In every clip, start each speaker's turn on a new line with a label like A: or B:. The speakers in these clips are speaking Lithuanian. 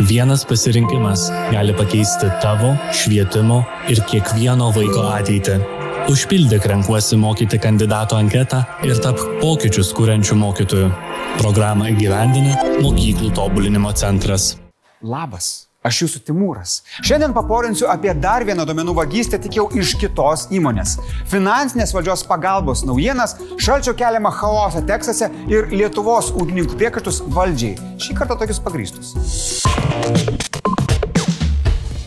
A: Vienas pasirinkimas gali pakeisti tavo, švietimo ir kiekvieno vaiko ateitį. Užpildyk renkuosi mokyti kandidato anketą ir tap pokyčius kūrenčių mokytojų. Programą įgyvendina Mokyklų tobulinimo centras.
B: Labas. Aš jūsų Timūras. Šiandien paporinsiu apie dar vieną domenų vagystę, tik jau iš kitos įmonės. Finansinės valdžios pagalbos naujienas, šalčio keliamą chaosą Teksase ir Lietuvos ūkininkų priekaištus valdžiai. Šį kartą tokius pagrįstus.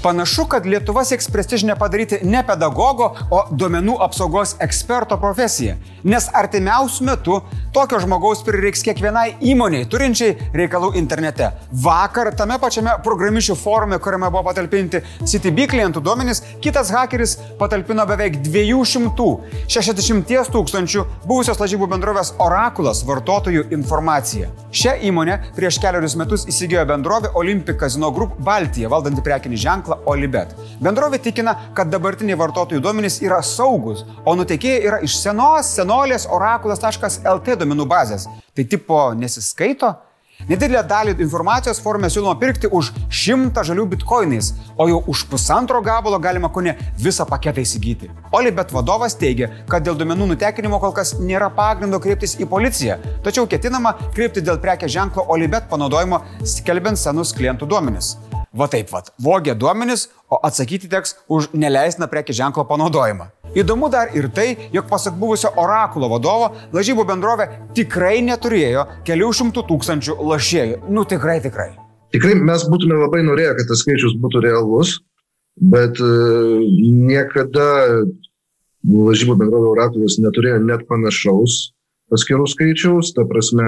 B: Panašu, kad Lietuva sieks prestižinę padaryti ne pedagogo, o duomenų apsaugos eksperto profesiją. Nes artimiausių metų tokio žmogaus prireiks kiekvienai įmoniai turinčiai reikalų internete. Vakar tame pačiame programišių forume, kuriame buvo patalpinti CTB klientų duomenys, kitas hakeris patalpino beveik 260 tūkstančių buvusios lažybų bendrovės Orakulas vartotojų informaciją. Šią įmonę prieš keliarius metus įsigijo bendrovė Olympic Casino Group Baltija, valdanti prekinį ženklą Olibet. Bendrovė tikina, kad dabartiniai vartotojų duomenys yra saugus, o nutekėjai yra iš senos senolės orakulas.lt duomenų bazės. Tai tipo nesiskaito? Nedidelę dalį informacijos forume siūloma pirkti už 100 žalių bitkoinais, o jau už pusantro gabalo galima ko ne visą paketą įsigyti. Olibet vadovas teigia, kad dėl duomenų nutekinimo kol kas nėra pagrindo kreiptis į policiją, tačiau ketinama kreipti dėl prekės ženklo Olibet panaudojimo skelbiant senus klientų duomenis. Va taip, va, vogė duomenis, o atsakyti teks už neleistiną prekį ženklo panaudojimą. Įdomu dar ir tai, jog pasak buvusio orakulo vadovo, lažybų bendrovė tikrai neturėjo kelių šimtų tūkstančių lašėjų. Nu tikrai, tikrai.
C: Tikrai mes būtume labai norėję, kad tas skaičius būtų realus, bet uh, niekada lažybų bendrovė orakulas neturėjo net panašaus paskirų skaičiaus, ta prasme,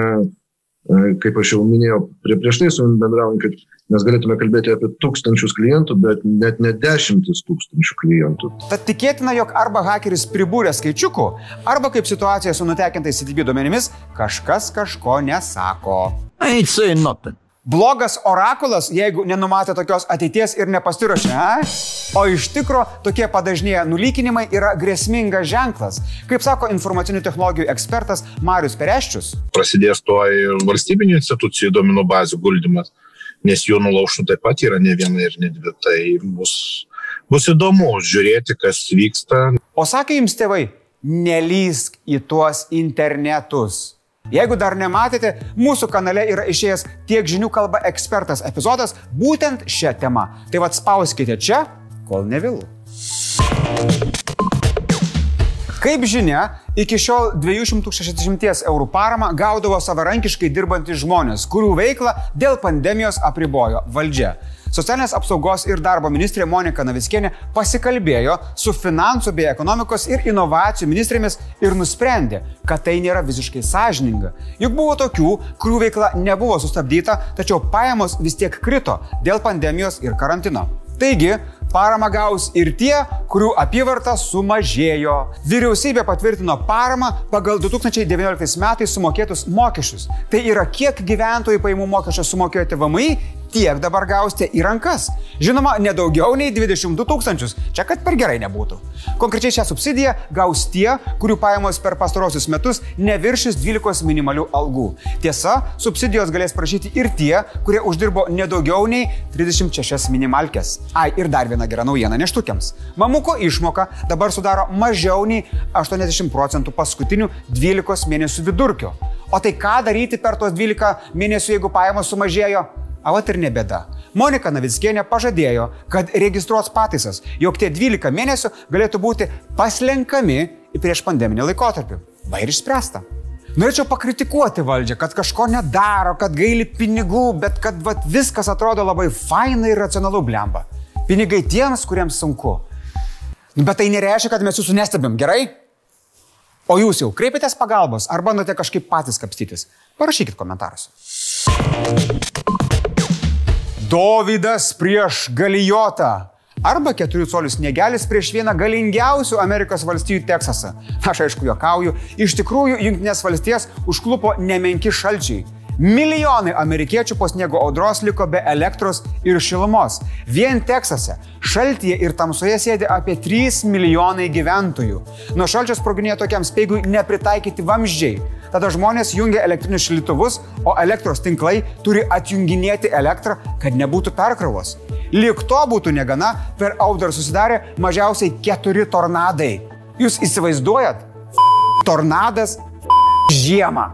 C: kaip aš jau minėjau prie, prieš tai su jums bendraujant, kad mes galėtume kalbėti apie tūkstančius klientų, bet net ne dešimtis tūkstančių klientų.
B: Tad tikėtina, jog arba hakeris pribūrė skaičiukų, arba kaip situacija su nutekintais CDB duomenimis, kažkas kažko nesako.
D: I ain't saying nothing.
B: Blogas orakulas, jeigu nenumatė tokios ateities ir nepasiruošė, a? o iš tikro tokie padažnėję nulykinimai yra grėsmingas ženklas, kaip sako informacinių technologijų ekspertas Marius Pereščius.
E: Prasidės tuo ir valstybinių institucijų duomenų bazių guldymas nes jų nulaužtų taip pat yra ne viena ir ne dvi. Tai bus, bus įdomu žiūrėti, kas vyksta.
B: O sakė jums tėvai, nelysk į tuos internetus. Jeigu dar nematėte, mūsų kanale yra išėjęs tiek žinių kalba ekspertas epizodas būtent šią temą. Tai vad spauskite čia, kol nevėlu. Kaip žinia, iki šiol 260 eurų paramą gaudavo savarankiškai dirbantys žmonės, kurių veiklą dėl pandemijos apribojo valdžia. Socialinės apsaugos ir darbo ministrė Monika Naviskienė pasikalbėjo su finansų bei ekonomikos ir inovacijų ministrėmis ir nusprendė, kad tai nėra visiškai sąžininga. Juk buvo tokių, kurių veikla nebuvo sustabdyta, tačiau pajamos vis tiek krito dėl pandemijos ir karantino. Taigi, Paramą gaus ir tie, kurių apyvarta sumažėjo. Vyriausybė patvirtino paramą pagal 2019 metais sumokėtus mokesčius. Tai yra kiek gyventojų paimų mokesčio sumokėjote VMI tiek dabar gausite į rankas. Žinoma, nedaugiau nei 22 tūkstančius. Čia kad per gerai nebūtų. Konkrečiai šią subsidiją gaus tie, kurių pajamos per pastarosius metus neviršys 12 minimalių algų. Tiesa, subsidijos galės prašyti ir tie, kurie uždirbo nedaugiau nei 36 minimalkės. Ai, ir dar viena gera naujiena neštukiams. Mamuko išmoka dabar sudaro mažiau nei 80 procentų paskutinių 12 mėnesių vidurkio. O tai ką daryti per tos 12 mėnesių, jeigu pajamos sumažėjo? Avat ir nebėda. Monika Navickienė pažadėjo, kad registruos pataisas, jog tie 12 mėnesių galėtų būti paslenkami prieš pandeminį laikotarpį. Va ir išspręsta. Norėčiau pakritikuoti valdžią, kad kažko nedaro, kad gaili pinigų, bet kad vat, viskas atrodo labai fainai ir racionalu blemba. Pinigai tiems, kuriems sunku. Nu, bet tai nereiškia, kad mes jūsų nestebim, gerai? O jūs jau kreipėtės pagalbos ar bandote kažkaip patys kapstytis? Parašykit komentaruose. Dovydas prieš Galijotą. Arba 4 colių sniegelis prieš vieną galingiausių Amerikos valstijų Teksasą. Aš aišku juokauju, iš tikrųjų Junktinės valstijas užklupo nemenki šalčiai. Milijonai amerikiečių po sniego audros liko be elektros ir šilumos. Vien Teksase šaltyje ir tamsoje sėdi apie 3 milijonai gyventojų. Nuo šalčio sproginėjo tokiam speigui nepritaikyti vamzdžiai. Tada žmonės jungia elektrinius šildytuvus, o elektros tinklai turi atjunginėti elektrą, kad nebūtų perkrovos. Lik to būtų negana, per audrą susidarė mažiausiai keturi tornadai. Jūs įsivaizduojat? Tornadas žiemą.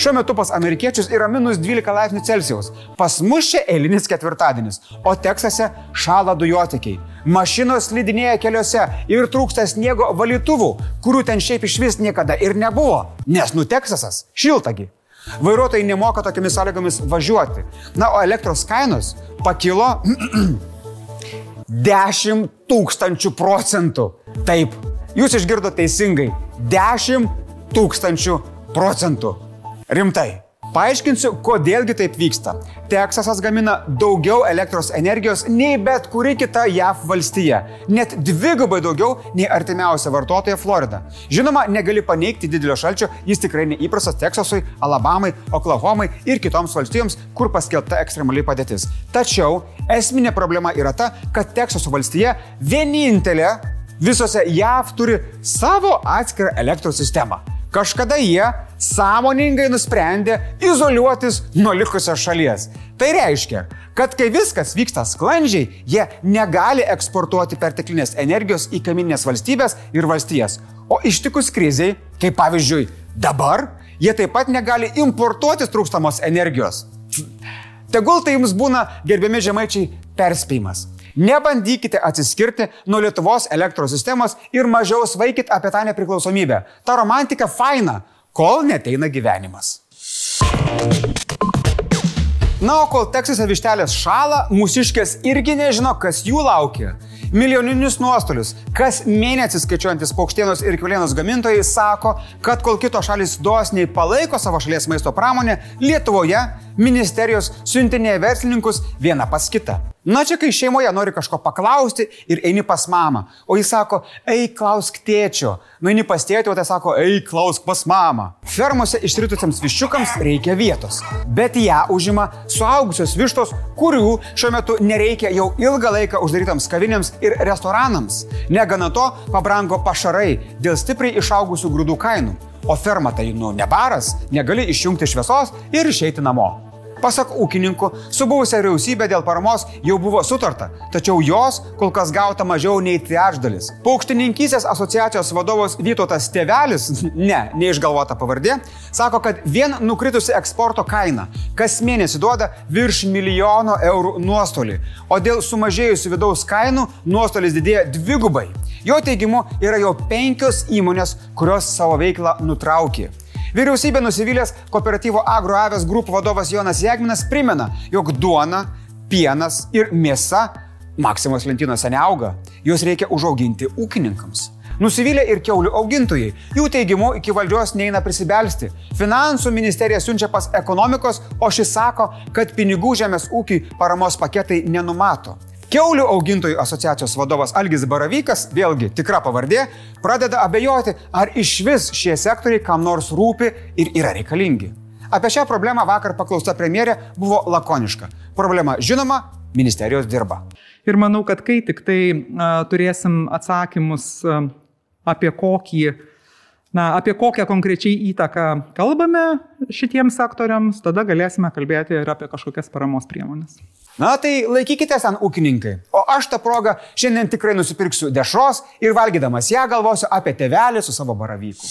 B: Šiuo metu pas amerikiečius yra minus 12 laipsnių Celsijaus. Pas mus čia eilinis ketvirtadienis, o Teksase šala dujotikiai. Mašinos slidinėja keliuose ir trūksta sniego valytuvų, kurių ten šiaip iš vis niekada ir nebuvo. Nes nu Teksasas šiltagi. Vairuotojai nemoka tokiamis sąlygomis važiuoti. Na, o elektros kainos pakilo 10 tūkstančių procentų. Taip, jūs išgirdote teisingai. 10 tūkstančių procentų. Rimtai. Paaiškinsiu, kodėlgi taip vyksta. Teksasas gamina daugiau elektros energijos nei bet kuri kita JAV valstija. Net dvigubai daugiau nei artimiausia vartotoja Florida. Žinoma, negali paneigti didelio šalčio, jis tikrai neįprastas Teksasui, Alabamai, Oklahomai ir kitoms valstijoms, kur paskelbta ekstremali padėtis. Tačiau esminė problema yra ta, kad Teksaso valstija vienintelė visose JAV turi savo atskirą elektros sistemą. Kažkada jie sąmoningai nusprendė izoliuotis nuo likusios šalies. Tai reiškia, kad kai viskas vyksta sklandžiai, jie negali eksportuoti perteklinės energijos į kaiminės valstybės ir valstijas. O ištikus kriziai, kaip pavyzdžiui dabar, jie taip pat negali importuoti trūkstamos energijos. Tegul tai jums būna, gerbiami žemaičiai, perspėjimas. Nebandykite atsiskirti nuo Lietuvos elektros sistemos ir mažiau svaikit apie tą nepriklausomybę. Ta romantika faina, kol neteina gyvenimas. Na, o kol Teksase vištelės šala, mūsiškės irgi nežino, kas jų laukia. Milijoninius nuostolius. Kas mėnesį skaičiuojantis paukštienos ir kiaulienos gamintojai sako, kad kol kitos šalis dosniai palaiko savo šalies maisto pramonę, Lietuvoje ministerijos siuntinėja verslininkus vieną pas kitą. Na čia kai šeimoje nori kažko paklausti ir eini pas mamą, o jis sako, eik klausk tėčio. Nueini pas tėtį, o tai sako, eik klausk pas mamą. Fermose išritusiams viščiukams reikia vietos, bet ją užima suaugusios vištos, kurių šiuo metu nereikia jau ilgą laiką uždarytams kavinėms ir restoranams. Negana to, pabrango pašarai dėl stipriai išaugusių grūdų kainų. O ferma tai, nu, ne baras, negali išjungti šviesos ir išeiti namo. Pasak ūkininkų, su buvusia vyriausybė dėl paramos jau buvo sutarta, tačiau jos kol kas gauta mažiau nei trečdalis. Paukštininkysės asociacijos vadovas Vytautas Tevelis, ne, neišgalvota pavardė, sako, kad vien nukritusi eksporto kaina kas mėnesį duoda virš milijono eurų nuostolį, o dėl sumažėjusių vidaus kainų nuostolis didėja dvigubai. Jo teigimu yra jau penkios įmonės, kurios savo veiklą nutraukė. Vyriausybė nusivylęs kooperatyvo Agroavės grupų vadovas Jonas Jegminas primena, jog duona, pienas ir mėsa Maksimos lentynose neauga, juos reikia užauginti ūkininkams. Nusivylę ir keulių augintojai. Jų teigimu iki valdžios neina prisibelsti. Finansų ministerija siunčia pas ekonomikos, o šis sako, kad pinigų žemės ūkiai paramos paketai nenumato. Keulių augintojų asociacijos vadovas Algis Baravykas, vėlgi tikra pavardė, pradeda abejoti, ar iš vis šie sektoriai kam nors rūpi ir yra reikalingi. Apie šią problemą vakar paklausta premjerė buvo lakoniška. Problema žinoma, ministerijos dirba.
D: Ir manau, kad kai tik tai uh, turėsim atsakymus uh, apie kokį Na, apie kokią konkrečiai įtaką kalbame šitiems sektoriams, tada galėsime kalbėti ir apie kažkokias paramos priemonės.
B: Na tai laikykite ten ūkininkai. O aš tą progą šiandien tikrai nusipirksiu dešros ir valgydamas ją galvosiu apie tevelį su savo baravyku.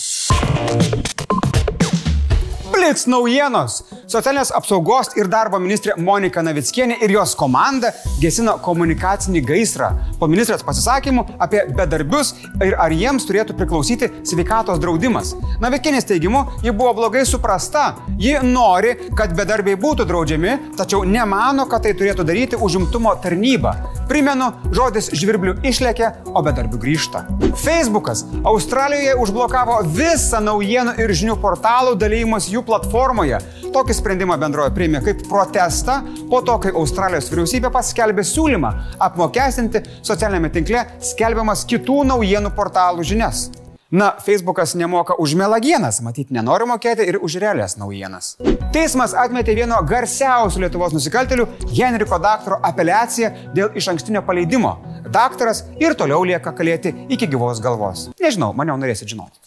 B: Blitz naujienos. Socialinės apsaugos ir darbo ministrė Monika Navickienė ir jos komanda gesino komunikacinį gaisrą. Po ministrės pasisakymų apie bedarbius ir ar jiems turėtų priklausyti sveikatos draudimas. Navickienės teigimu, ji buvo blogai suprasta. Ji nori, kad bedarbiai būtų draudžiami, tačiau nemano, kad tai turėtų daryti užimtumo tarnyba. Primenu, žodis žvirblių išlėkė, o bedarbių grįžta. Facebookas Australijoje užblokavo visą naujienų ir žinių portalų dalymus jų platformoje. Tokį sprendimą bendroje priėmė kaip protestą po to, kai Australijos vyriausybė paskelbė siūlymą apmokestinti socialinėme tinkle skelbiamas kitų naujienų portalų žinias. Na, Facebookas nemoka už melagienas, matyt, nenori mokėti ir už realias naujienas. Teismas atmetė vieno garsiausių Lietuvos nusikaltelių, Henriko daktaro apeliaciją dėl iš ankstinio paleidimo. Daktaras ir toliau lieka kalėti iki gyvos galvos. Nežinau, mane norėsit žinoti.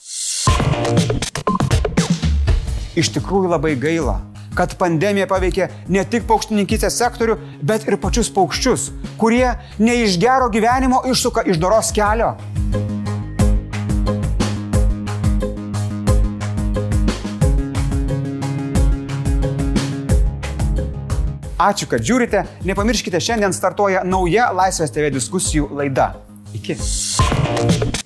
B: Iš tikrųjų labai gaila, kad pandemija paveikė ne tik paukštininkystės sektorių, bet ir pačius paukščius, kurie ne iš gero gyvenimo išsuka iš doros kelio. Ačiū, kad žiūrite. Nepamirškite, šiandien startuoja nauja Laisvės TV diskusijų laida. Iki.